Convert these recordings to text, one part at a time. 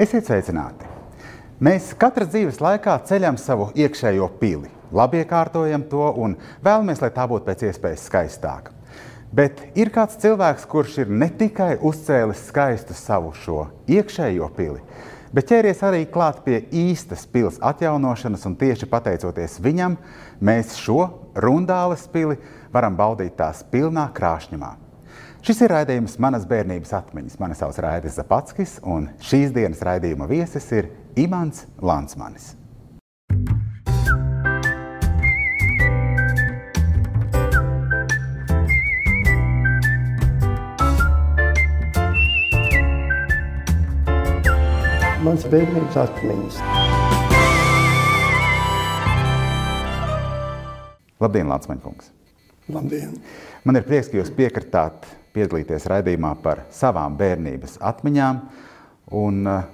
Esiet sveicināti! Mēs katras dzīves laikā ceļam savu iekšējo pili, labi iekārtojam to un vēlamies, lai tā būtu pēc iespējas skaistāka. Bet ir kāds cilvēks, kurš ir ne tikai uzcēlis skaistu savu šo iekšējo pili, bet ķēries arī klāt pie īstas pils atjaunošanas, un tieši pateicoties viņam, mēs šo rundāles pili varam baudīt tās pilnā krāšņumā. Šis ir raidījums Manas bērnības atmiņas. Mani sauc Raidis Zapatskis, un šīs dienas raidījuma viesis ir Imants Lansmanis. Mans bērnības atmiņas. Labdien, Lansmaņkungs! Labdien! Man ir prieks, ka jūs piekritāt piedalīties raidījumā par savām bērnības atmiņām. Un, eh,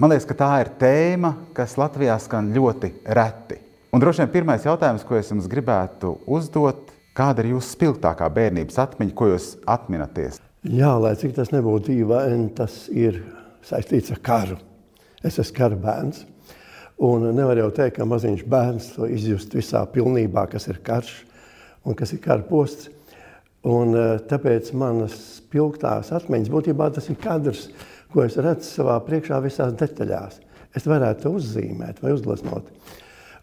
man liekas, ka tā ir tēma, kas Latvijā skan ļoti reti. Un droši vien pirmais jautājums, ko es jums gribētu uzdot, kāda ir jūsu spilgtākā bērnības atmiņa, ko jūs atminaties? Jā, lai cik tas nebūtu dīvaini, tas ir saistīts ar karu. Es esmu kara bērns. Un nevar jau teikt, ka maziņš bērns to izjust visā pilnībā, kas ir karš un kas ir kara posts. Un, eh, tāpēc manas spilgtās atmiņas būtībā tas ir kadrs, ko es redzu savā priekšā visās detaļās. Es varētu to uzzīmēt vai uzgleznot.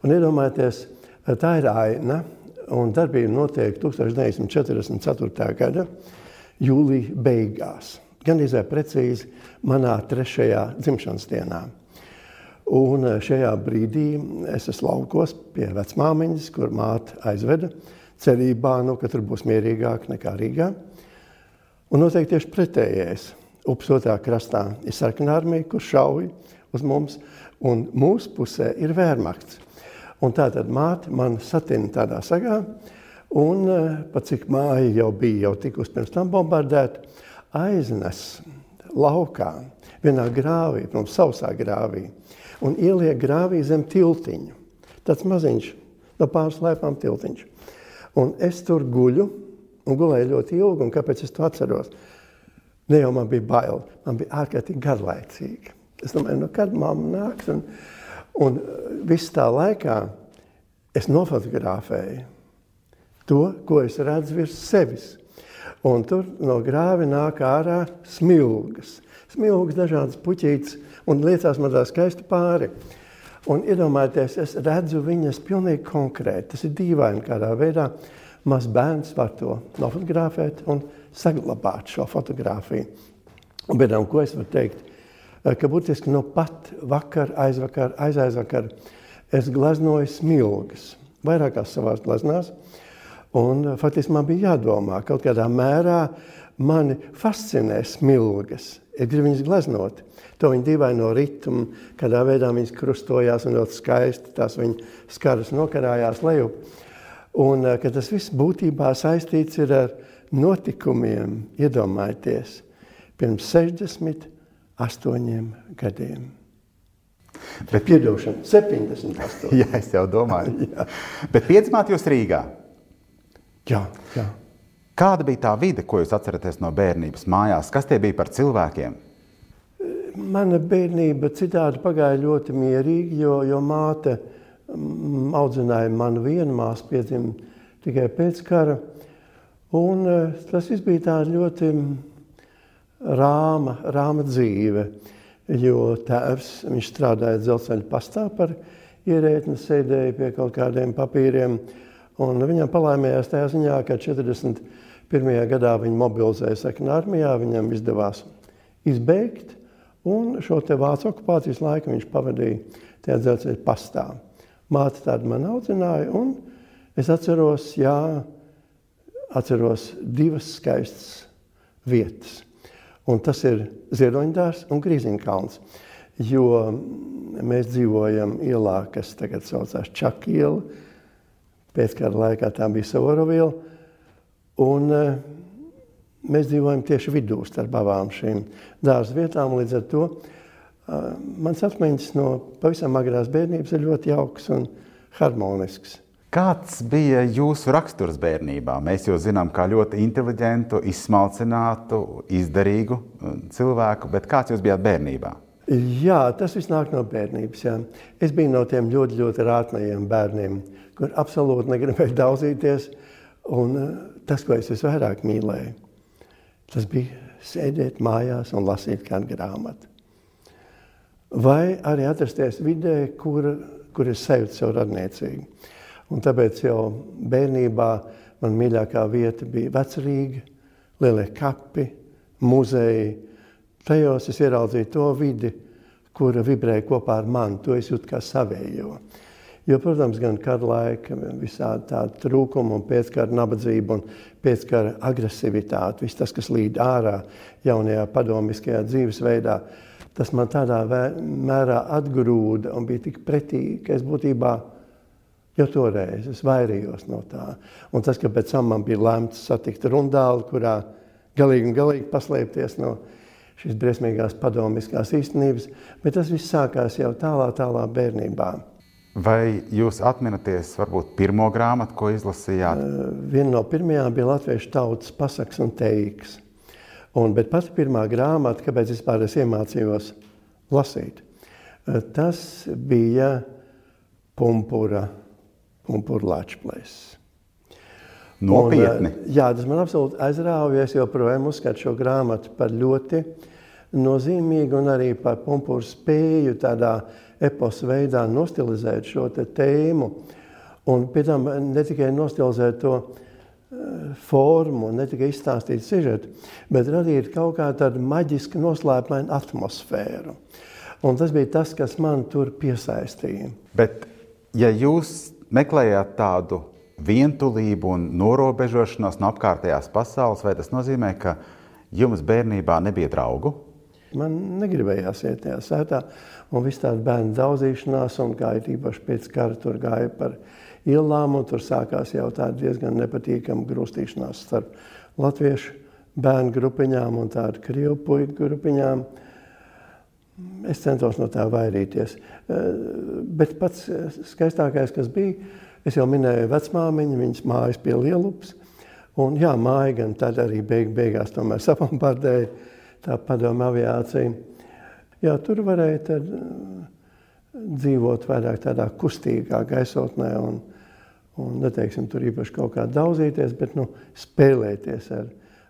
Un iedomājieties, eh, tā ir aina, un darbība notiek 1944. gada jūlija beigās. Gan izvēl precīzi manā trešajā dzimšanas dienā. Un eh, šajā brīdī es esmu laukos pie vecmāmiņas, kur māte aizveda cerībā, nu, ka tur būs mierīgāk nekā Rīgā. Un noteikti tieši pretējais. Upes otrā krastā ir sarkanā armija, kur šauj uz mums, un mūsu pusē ir vērmakts. Un tā tad māte man satina tādā sagā, un eh, pat cik māja jau bija jau tikus pirms tam bombardēta, aiznes laukā, vienā grāvī, protams, sausā grāvī, un ieliek grāvī zem tiltiņu. Tāds maziņš, no pāris laipām tiltiņš. Un es tur guļu un gulēju ļoti ilgi. Kāpēc es to atceros? Ne jau man bija bail, man bija ārkārtīgi garlaicīgi. Es domāju, nu, kad mamma nāks. Un, un uh, viss tā laikā es nofotografēju to, ko es redzu virs sevis. Un tur no grāva nāk ārā smilgas. Smilgas, dažādas puķītes, un liecās man tā skaisti pāri. Un iedomājieties, es redzu viņas pilnīgi konkrēti. Tas ir dīvaini, kādā veidā mazs bērns var to nofotografēt un saglabāt šo fotografiju. Un, bet, ko es varu teikt? Ka būtiski no pat vakar, aizvakar, aizaizvakar es gleznoju smilgas, vairākās savās gleznās. Un faktiski man bija jādomā, kaut kādā mērā mani fascinē smilgas. Es gribu viņas gleznot to viņa dīvaino ritmu, kādā veidā viņas krustojās un ļoti skaisti tās viņa skaras nokarājās lejup. Un eh, ka tas viss būtībā saistīts ir ar notikumiem, iedomājieties, pirms 68 gadiem. Bet piedošana, 78. Jā, es jau domāju. Bet piedzimāt jūs Rīgā? Jā, jā. Kāda bija tā vide, ko jūs atceraties no bērnības mājās? Kas tie bija par cilvēkiem? Mana bērnība citādi pagāja ļoti mierīgi, jo, jo māte mm, audzināja manu vienu māsu, piedzima tikai pēc kara. Un eh, tas viss bija tā ļoti rāma, rāma dzīve, jo tēvs, strādāja dzelzceļa pastā par ierētni, sēdēja pie kaut kādiem papīriem, un viņam palaimējās tajā ziņā, ka 41. gadā viņa mobilizēja sekundārā armijā, viņam izdevās izbeigt, Un šo te vācu okupācijas laiku viņš pavadīja tajā dzelzceļa pastā. Māte tādu man audzināja, un es atceros, jā, atceros divas skaistas vietas. Un tas ir Ziedoņdārs un Grīziņkalns. Jo mēs dzīvojam ielā, kas tagad saucās Čakiela. Pēckara laikā tā bija Savorovila. Un Mēs dzīvojam tieši vidū starp abām šīm dārza vietām. Līdz ar to uh, mans atmiņas no pavisam agrās bērnības ir ļoti jauks un harmonisks. Kāds bija jūsu raksturs bērnībā? Mēs jau zinām, kā ļoti inteliģentu, izsmalcinātu, izdarīgu cilvēku, bet kāds jūs bijāt bērnībā? Jā, tas viss nāk no bērnības. Jā. Es biju no tiem ļoti, ļoti rātnajiem bērniem, kur absolūti negribēju daudzīties. Un eh, tas, ko es visvairāk mīlēju, tas bija sēdēt mājās un lasīt kādu grāmatu. Vai arī atrasties vidē, kur, kur es sajūtu sev radniecīgi. Un tāpēc jau bērnībā man mīļākā vieta bija vecrīga, lielie kapi, muzeji, Tajos es ieraudzīju to vidi, kura vibrēja kopā ar mani. To es jūtu kā savējo. Jo, protams, gan kara laika, visādi tādi trūkumi, un pēckara nabadzība un pēckara agresivitāte, viss tas, kas līd ārā jaunajā padomiskajā dzīvesveidā, tas man tādā mērā atgrūda un bija tik pretīgi, ka es būtībā jau toreiz es vairījos no tā. Un tas, ka pēc tam man bija lemts satikt rundāli, kurā galīgi un galīgi paslēpties no šīs briesmīgās padomiskās īstenības, bet tas viss sākās jau tālā, tālā bērnībā. Vai jūs atminaties varbūt pirmo grāmatu, ko izlasījāt? Uh, viena no pirmajām bija Latviešu tautas pasaks un teiks. Un, bet pati pirmā grāmata, kāpēc vispār es iemācījos lasīt, uh, tas bija Pumpura, Pumpura Lačplēs. Nopietni. Un, jā, tas man absolūti aizrāva. Es joprojām uzskatu šo grāmatu par ļoti nozīmīgu un arī par pumpuru spēju tādā eposa veidā nostilizēt šo tēmu. Un pēc tam ne tikai nostilizēt to formu, ne tikai izstāstīt sižetu, bet radīt kaut kā tādu maģisku noslēpumainu atmosfēru. Un tas bija tas, kas man tur piesaistīja. Bet, ja jūs meklējāt tādu vientulību un norobežošanos no apkārtējās pasaules, vai tas nozīmē, ka jums bērnībā nebija draugu? Man negribējās iet tajā sētā, un viss tāda bērnu daudzīšanās, un kā ir īpaši pēc kara tur gāja par ielām, un tur sākās jau tāda diezgan nepatīkama grūstīšanās starp latviešu bērnu grupiņām un tādu krievu puiku grupiņām. Es centos no tā vairīties. Eh, bet pats skaistākais, kas bija, Es jau minēju vecmāmiņu, viņas mājas pie Lielupas. Un jā, māja gan tad arī beig, beigās tomēr sapampardēja tā padomu aviācija. Jā, tur varēja tad uh, dzīvot vairāk tādā kustīgā gaisotnē un, un neteiksim tur īpaši kaut kā daudzīties, bet nu, spēlēties ar,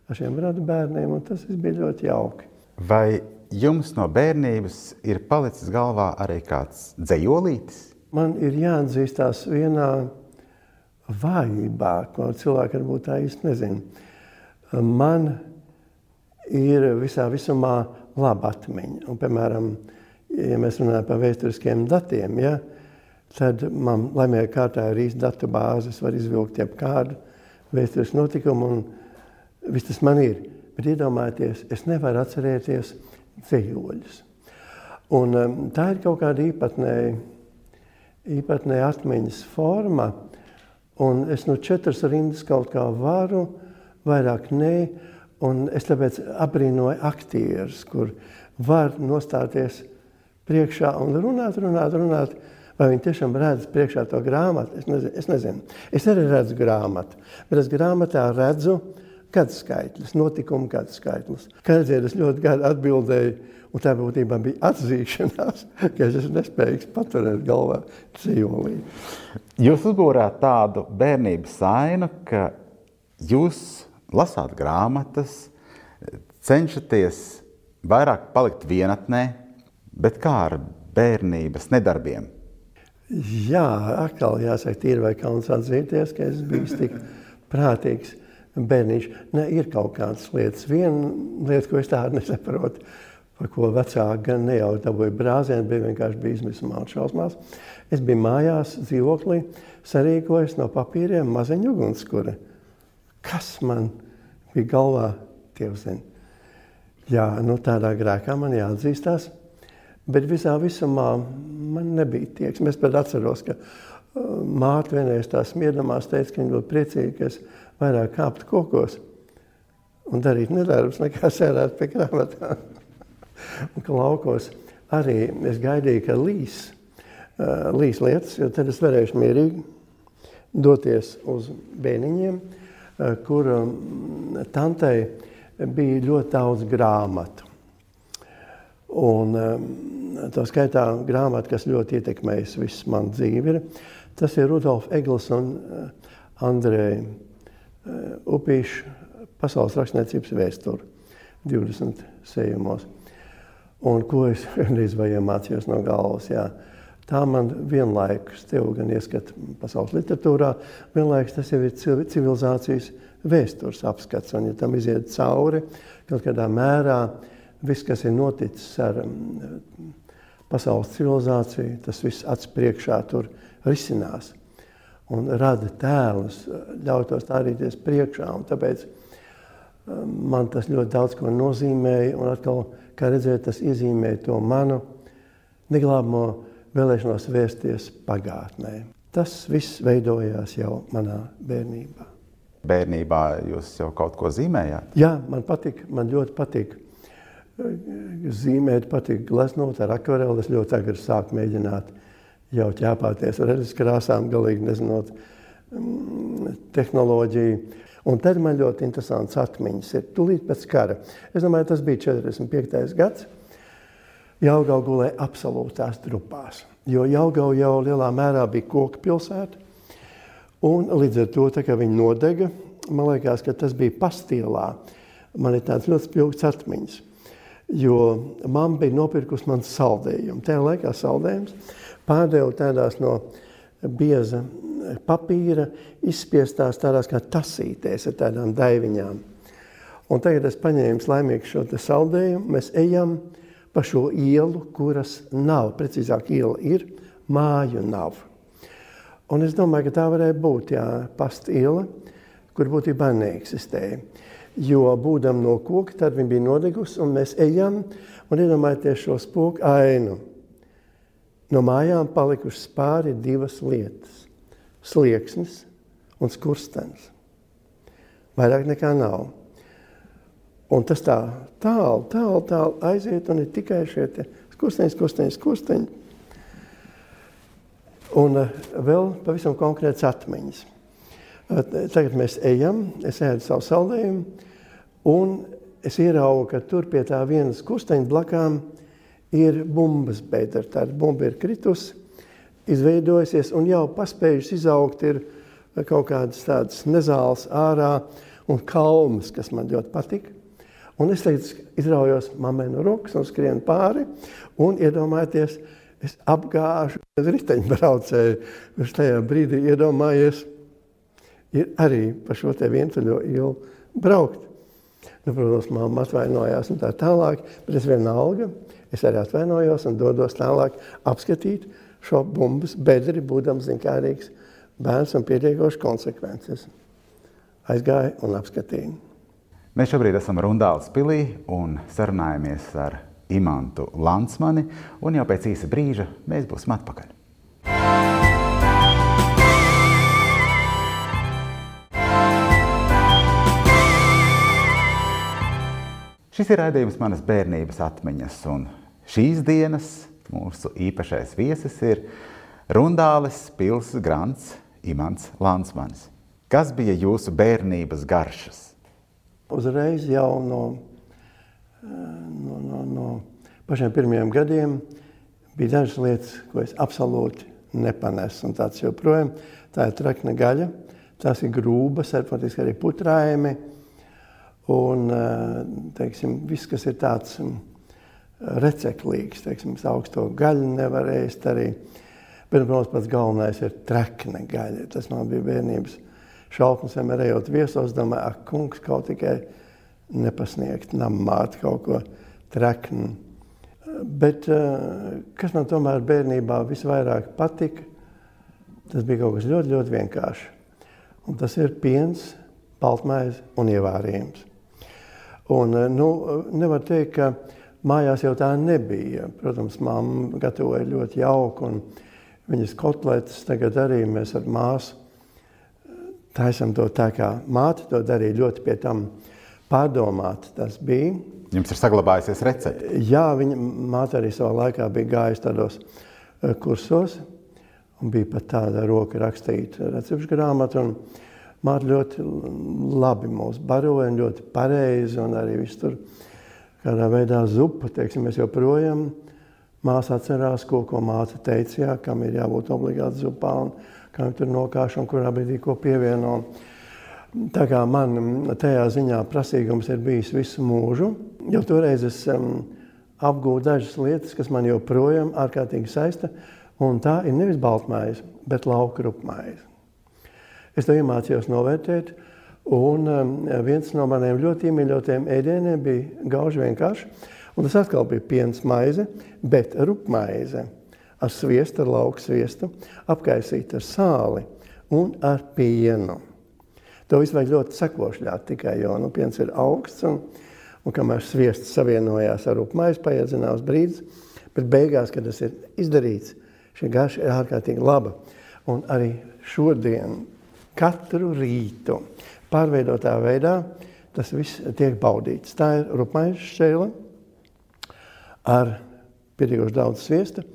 ar šiem radu bērniem, un tas bija ļoti jauki. Vai jums no bērnības ir palicis galvā arī kāds dzējolītis? man ir jāatzīstās vienā vājībā, ko cilvēki varbūt tā īsti nezina. Man ir visā visumā laba atmiņa. Un, piemēram, ja mēs runājam par vēsturiskiem datiem, ja, tad man laimīgā kārtā ir īsta datu bāzes, var izvilkt jebkādu vēsturisku notikumu, un viss tas man ir. Bet iedomājieties, es nevaru atcerēties ceļoļus. Un, um, tā ir kaut kāda īpatnēja īpatnēja atmiņas forma. Un es no četras rindas kaut kā varu, vairāk nē. Un es tāpēc abrīnoju aktierus, kur var nostāties priekšā un runāt, runāt, runāt. Vai viņi tiešām redz priekšā to grāmatu? Es nezinu. Es, nezinu. es arī redzu grāmatu, bet es grāmatā redzu gadu skaitļus, notikumu gadu skaitļus. Kādreiz es ļoti gadi atbildēju Un tā būtībā bija atzīšanās, ka es esmu nespējīgs paturēt galvā dzīvolī. Jūs uzbūrāt tādu bērnības ainu, ka jūs lasāt grāmatas, cenšaties vairāk palikt vienatnē, bet kā ar bērnības nedarbiem? Jā, atkal jāsaka, tīri vai kauns atzīties, ka es biju tik prātīgs bērniņš. Ne, ir kaut kādas lietas. Viena lieta, ko es tādu nesaprotu, par ko vecāki gan ne jau dabūja brāzienu, bet vienkārši bija izmisumā un šausmās. Es biju mājās, dzīvoklī, sarīkojis no papīriem maziņu ugunskura. Kas man bija galvā, Dievs zina. Jā, nu tādā grēkā man jāatzīstās, bet visā visumā man nebija tieksme. Es pat atceros, ka uh, māte vienreiz tā smiedamās teica, ka viņa ļoti priecīga, ka es vairāk kāptu kokos un darītu nedarbus nekā sēdēt pie grāmatām un ka laukos arī es gaidīju, ka līs, uh, līs lietas, jo tad es varēšu mierīgi doties uz bēniņiem, kur um, tantei bija ļoti daudz grāmatu. Un, um, tā skaitā grāmata, kas ļoti ietekmējusi visu manu dzīvi, ir, tas ir Rudolf Egls un Andrei Upīša pasaules rakstniecības vēsturi 20 sējumos. Un ko es reiz vai iemācījos no galvas, jā. Tā man vienlaikus, tev gan ieskat pasaules literatūrā, vienlaikus tas jau ir civilizācijas vēstures apskats. Un ja tam iziet cauri, kaut kādā mērā viss, kas ir noticis ar pasaules civilizāciju, tas viss acs priekšā tur risinās un rada tēlus, ļauj tos stādīties priekšā. Un tāpēc man tas ļoti daudz ko nozīmēja. Un atkal, kā redzēt, tas iezīmē to manu neglābamo vēlēšanos vērsties pagātnē. Tas viss veidojās jau manā bērnībā. Bērnībā jūs jau kaut ko zīmējāt? Jā, man patīk, man ļoti patīk. Zīmēt, patīk gleznot ar akvareli. Es ļoti agri sāku mēģināt jau ķēpāties ar redzes krāsām, galīgi nezinot mm, tehnoloģiju. Un tad man ļoti interesants atmiņas ir tūlīt pēc kara. Es domāju, tas bija 45. gads. Jaugau gulēja absolūtās drupās, jo Jaugau jau lielā mērā bija koka pilsēta. Un līdz ar to, tā kā viņi nodega, man liekas, ka tas bija pastielā. Man ir tāds ļoti spilgts atmiņas, jo mamma bija nopirkusi man saldējumu. Tajā laikā saldējums pārdevu tādās no bieza papīra, izspiestās tādās kā tasītēs ar tādām daiviņām. Un tagad es paņēmu laimīgi šo saldējumu, mēs ejam pa šo ielu, kuras nav, precīzāk iela ir, māju nav. Un es domāju, ka tā varēja būt, jā, past iela, kur būtībā neeksistēja. Jo būdam no koka, tad viņa bija nodegusi, un mēs ejam un iedomājieties šo spoku ainu. No mājām palikušas pāri divas lietas - slieksnis un skurstenis. Vairāk nekā nav. Un tas tā tālu, tālu, tālu aiziet, un ir tikai šie skursteņi, skursteņi, skursteņi. Un uh, vēl pavisam konkrēts atmiņas. Uh, tagad mēs ejam, es ēdu savu saldējumu, un es ieraugu, ka tur pie tā vienas kursteņa blakām ir bumbas bedra. Tā bumba ir kritusi, izveidojusies un jau paspējusi izaugt ir kaut kādas tādas nezāles ārā un kalmas, kas man ļoti patika. Un es teicu, izraujos mammai no rokas un skrienu pāri un iedomājieties, es apgāžu riteņbraucēju, kurš tajā brīdī iedomājies, ir arī pa šo te vientuļo ielu braukt. Nu, protams, mamma atvainojās un tā tālāk, bet es vienalga Es arī atvainojos un dodos tālāk apskatīt šo bumbas bedri, būdams zinkārīgs bērns un pietiekoši konsekvences. Aizgāju un apskatīju. Mēs šobrīd esam Rundāls pilī un sarunājamies ar Imantu Lansmani, un jau pēc īsa brīža mēs būsim atpakaļ. Šis ir raidījums manas bērnības atmiņas, un Šīs dienas mūsu īpašais viesis ir Rundāles pilsētas grants Imants Lansmanis. Kas bija jūsu bērnības garšas? Uzreiz jau no, no, no, no pašiem pirmajiem gadiem bija dažas lietas, ko es absolūti nepanesu. Un tāds joprojām tā ir trakna gaļa, tās ir grūbas, ar patiesībā arī putrājumi. Un, teiksim, viss, kas ir tāds receklīgs. Teiksim, augsto gaļu nevar ēst arī. Bet, protams, pats galvenais ir trekne gaļa. Tas man bija bērnības šausmas, vienmēr ejot viesos, domāju, ak, kungs, kaut tikai nepasniegt nammāt kaut ko treknu. Bet eh, kas man tomēr bērnībā visvairāk patika, tas bija kaut kas ļoti, ļoti vienkārši. Un tas ir piens, baltmaize un ievārījums. Un, eh, nu, nevar teikt, ka Mājās jau tā nebija. Protams, mamma gatavoja ļoti jauku, un viņas kotletes tagad arī mēs ar māsu taisam to tā, kā māte to darīja ļoti pie tam pārdomāt. Tas bija. Jums ir saglabājusies recepte? Jā, viņa māte arī savā laikā bija gājusi tādos eh, kursos, un bija pat tāda roka rakstīta recepšu grāmata, māte ļoti labi mūs baroja, ļoti pareizi, un arī viss tur kādā veidā zupa. Teiksim, mēs joprojām Māsa atcerās, ko, ko māca teica, jā, kam ir jābūt obligāti zupā un kam tur nokāš un kurā brīdī ko pievieno. Tā kā man tajā ziņā prasīgums ir bijis visu mūžu, jo toreiz es um, apgūstu dažas lietas, kas man joprojām ārkārtīgi saista, un tā ir nevis baltmaize, bet lauka rupmaize. Es to iemācījos novērtēt, un um, viens no maniem ļoti iemīļotiem ēdieniem bija gauži vienkārši, Un tas atkal bija piens maize, bet rupmaize ar sviestu, ar lauku sviestu, apkaisīta ar sāli un ar pienu. To visu vajag ļoti sekošļāt tikai, jo nu, piens ir augsts un, un kamēr sviests savienojās ar rupmaizi, paiet zināms brīdis, bet beigās, kad tas ir izdarīts, šī garša ir ārkārtīgi laba. Un arī šodien, katru rītu, pārveidotā veidā, tas viss tiek baudīts. Tā ir rupmaize šķēle, ar pietiekoši daudz sviesta,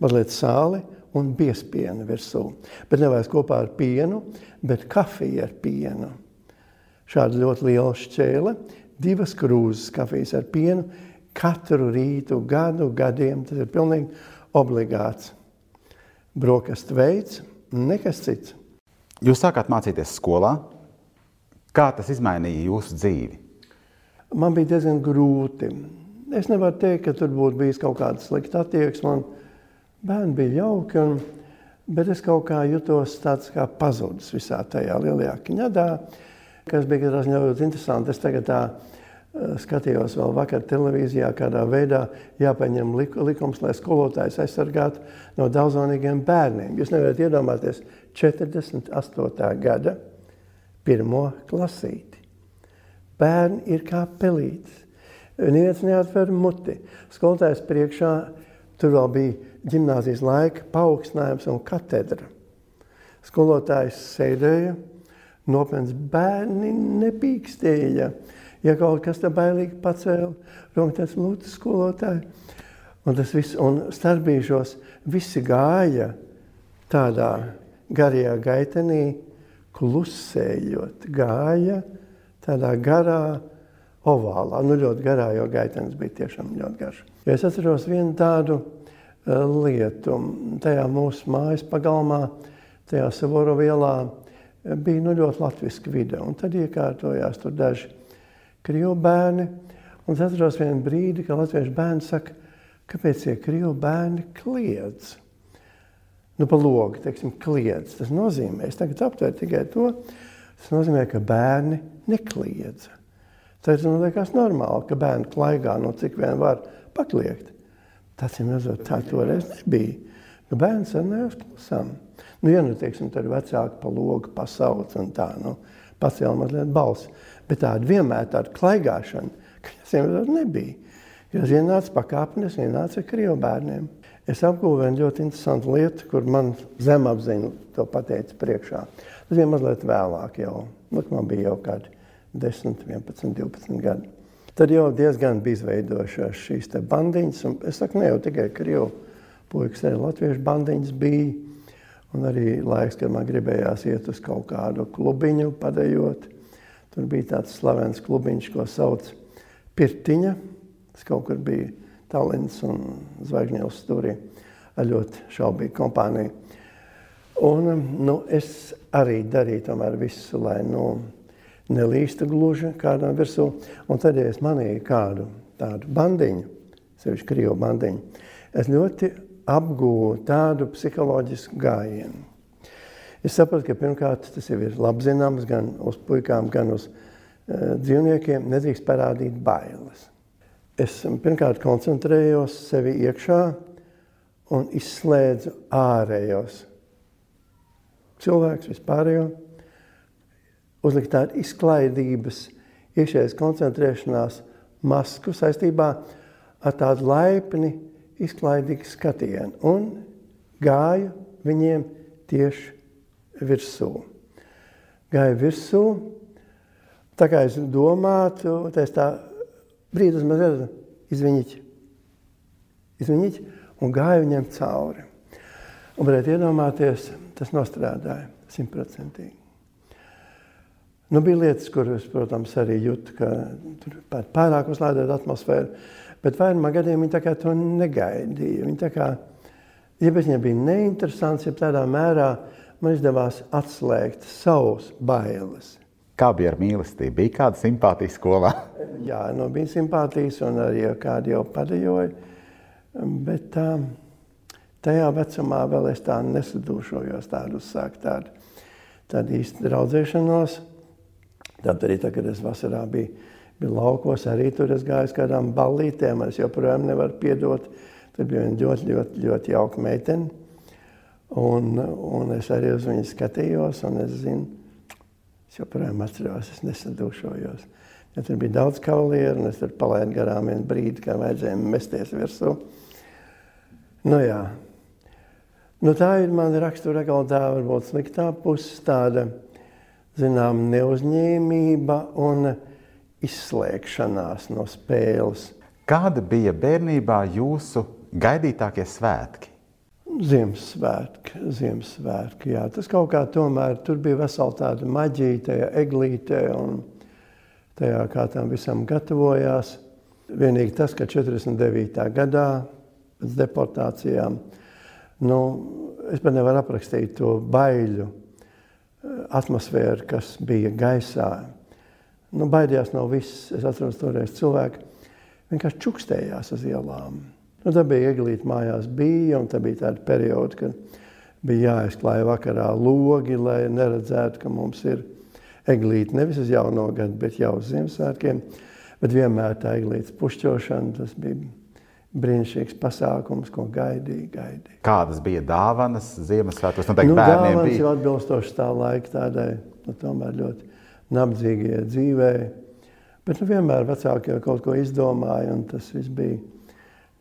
mazliet sāli un biespienu virsū. Bet nevajag kopā ar pienu, bet kafiju ar pienu. Šāda ļoti liela šķēle, divas krūzes kafijas ar pienu katru rītu, gadu, gadiem. Tas ir pilnīgi obligāts. Brokastu veids, nekas cits. Jūs sākāt mācīties skolā. Kā tas izmainīja jūsu dzīvi? Man bija diezgan grūti. Es nevaru teikt, ka tur būtu bijis kaut kāda slikta attieksme. Bērni bija jauki, un, bet es kaut kā jutos tāds kā pazudis visā tajā lielajā kiņadā, kas bija katrā ziņā ļoti interesanti. Es tagad tā uh, skatījos vēl vakar televīzijā, kādā veidā jāpaņem lik likums, lai skolotājs aizsargātu no daudzonīgiem bērniem. Jūs nevarat iedomāties 48. gada pirmo klasīti. Bērni ir kā pelītes. Neviens neatver muti. Skolotājs priekšā tur vēl bija gimnāzijas laika paaugstinājums un katedra. Skolotājs sēdēja, nopietns bērni nepīkstēja. Ja kaut kas tā bailīgi pacēla, rungtēs lūdzu skolotāju. Un tas viss, un starpīšos visi gāja tādā garajā gaitenī, klusējot, gāja tādā garā ovālā, nu ļoti garā, jo gaitenis bija tiešām ļoti garš. Ja es atceros vienu tādu lietu, tajā mūsu mājas pagalmā, tajā Savoru vielā, bija nu, ļoti latviska vide, un tad iekārtojās tur daži krievu bērni, un es atceros vienu brīdi, ka latviešu bērni saka, kāpēc tie krievu bērni kliedz? Nu, pa logu, teiksim, kliedz. Tas nozīmē, es tagad aptvēru tikai to, tas nozīmē, ka bērni nekliedza. Tas man liekas normāli, ka bērni klaigā, no cik vien var pakliegt. Tas ir mazliet tā, toreiz nebija. Nu, bērns sarunājās klusām. Nu, ja nu, teiksim, tad vecāki pa logu pasauc un tā, nu, pacēla mazliet balsi. Bet tāda vienmēr tāda klaigāšana, ka vienmēr nebija. Jo es ienācu pakāpeni, es ienācu ar krievu bērniem. Es apgūvu vienu ļoti interesantu lietu, kur man zemapziņa to pateica priekšā. Tas bija mazliet vēlāk jau. Nu, man bija jau kādi 10, 11, 12 gadi. Tad jau diezgan bija izveidojušās šīs bandiņas. Es saku, ne jau tikai krievu puikas, arī latviešu bandiņas bija. Un arī laiks, kad man gribējās iet uz kaut kādu klubiņu, padējot. Tur bija tāds slavens klubiņš, ko sauc Pirtiņa. Tas kaut kur bija Tallinas un Zvaigžņevs stūrī ar ļoti šaubīgu kompāniju. Un nu, es arī darīju tomēr visu, lai nu, nelīsta gluži kādam virsū. Un tad, ja es manīju kādu tādu bandiņu, sevišķi krievu bandiņu, es ļoti apgūvu tādu psiholoģisku gājienu. Es saprotu, ka pirmkārt tas jau ir labi zināms gan uz puikām, gan uz uh, dzīvniekiem. Nedrīkst parādīt bailes. Es pirmkārt koncentrējos sevi iekšā un izslēdzu ārējos cilvēkus, vispārējo uzlikt tādu izklaidības, iekšējas koncentrēšanās masku saistībā ar tādu laipni, izklaidīgu skatienu un gāju viņiem tieši virsū. Gāju virsū, tā kā es domātu, tā es tā brīdis mazliet izviņiķi, izviņiķi un gāju viņiem cauri. Un varētu iedomāties, tas nostrādāja simtprocentīgi. Nu, bija lietas, kuras, protams, arī jūtu, ka tur pārāk uzlādēta atmosfēra. Bet vairumā gadījumā viņi to negaidīja. Viņi kā, ja viņiem bija neinteresants, ja tādā mērā man izdevās atslēgt savus bailes. Kā bija ar mīlestību? Bija kāda simpātija skolā? Jā, nu, bija simpātijas un arī kādi jau padejoja. Bet tā, tajā vecumā vēl es tā nesadūšojos tādu uzsākt tādu, tādu īstu draudzēšanos. Tad arī tagad, kad es vasarā biju, biju laukos, arī tur es gāju uz kādām ballītēm. Es joprojām nevaru piedot. Tur bija viena ļoti, ļoti, ļoti jauka meitene. Un, un es arī uz viņu skatījos, un es zinu, es joprojām atceros, es nesadūšojos. Ja tur bija daudz kavalieru, un es tur palaidu garām vienu brīdi, kā vajadzēja mesties virsū. Nu jā. Nu, tā ir mana rakstura, tā varbūt sliktā puse tāda zinām, neuzņēmība un izslēgšanās no spēles. Kāda bija bērnībā jūsu gaidītākie svētki? Ziemassvētki, Ziemassvētki. Jā. Tas kaut kā tomēr tur bija vesela tāda maģija, tajā eglītē un tajā, kā tam visam gatavojās. Vienīgi tas, ka 49. gadā pēc deportācijām, nu, es pat nevaru aprakstīt to baiļu atmosfēra, kas bija gaisā. Nu, baidījās no viss. Es atceros, toreiz cilvēki vienkārši čukstējās uz ielām. Nu, tā bija ieglīta mājās, bija, un tā bija tāda perioda, kad bija jāizklāja vakarā logi, lai neredzētu, ka mums ir eglīte nevis uz jauno gadu, bet jau uz Ziemassvētkiem. Bet vienmēr tā eglītes pušķošana, tas bija brīnišķīgs pasākums, ko gaidīja. gaidīja. Kādas bija dāvanas Ziemassvētkos? Nu, bērniem dāvanas bija. jau atbilstoši tā laika tādai nu, tomēr ļoti nabadzīgajai dzīvei. Bet nu, vienmēr vecāki jau kaut ko izdomāja, un tas viss bija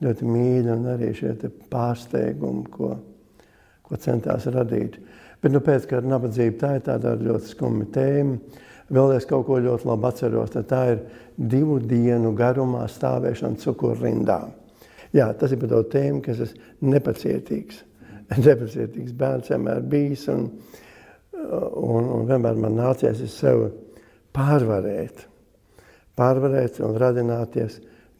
ļoti mīļi, un arī šie pārsteigumi, ko, ko centās radīt. Bet nu, pēc tam nabadzība tā ir tāda ļoti skumja tēma. Vēl es kaut ko ļoti labi atceros, tā ir divu dienu garumā stāvēšana cukurrindā. Jā, tas ir par to tēmu, kas ir nepacietīgs. Nepacietīgs bērns vienmēr bijis, un, un, un vienmēr man nācies sevi pārvarēt. Pārvarēt un radināties,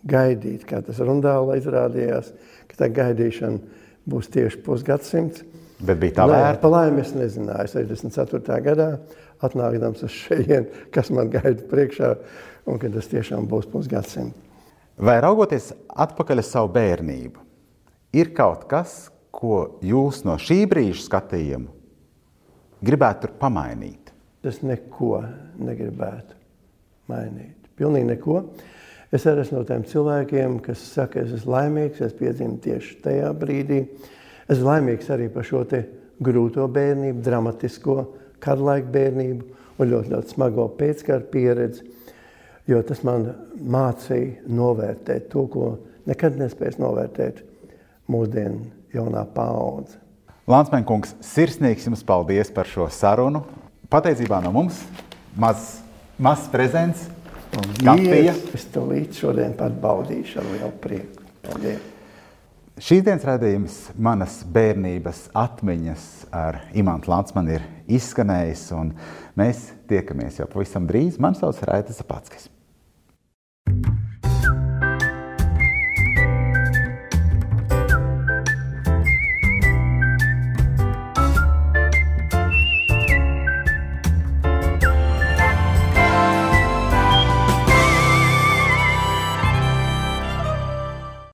gaidīt, kā tas rundāla izrādījās, ka tā gaidīšana būs tieši pusgadsimts. Bet bija tā vērta? Pa laimi es nezināju, 64. gadā atnākdams uz šeit, kas man gaida priekšā, un ka tas tiešām būs pusgadsimts. Vai raugoties atpakaļ uz savu bērnību, ir kaut kas, ko jūs no šī brīža skatījuma gribētu pamainīt? Es neko negribētu mainīt. Pilnīgi neko. Es arī esmu no tiem cilvēkiem, kas saka, es esmu laimīgs, es piedzimu tieši tajā brīdī. Es esmu laimīgs arī par šo grūto bērnību, dramatisko karalaiku bērnību un ļoti, ļoti smago pēckara pieredzi jo tas man mācīja novērtēt to, ko nekad nespēs novērtēt mūsdienu jaunā paudze. Lansmēnkungs, sirsnīgs jums paldies par šo sarunu. Pateicībā no mums mazs maz prezents. Kafija. Es to līdz šodien pat baudīšu ar lielu prieku. Paldies! Šīs dienas redzējums, manas bērnības atmiņas ar Imantu Lansmanu ir izskanējis, un mēs tiekamies jau pavisam drīz. Man sauc Raita Zapatskis.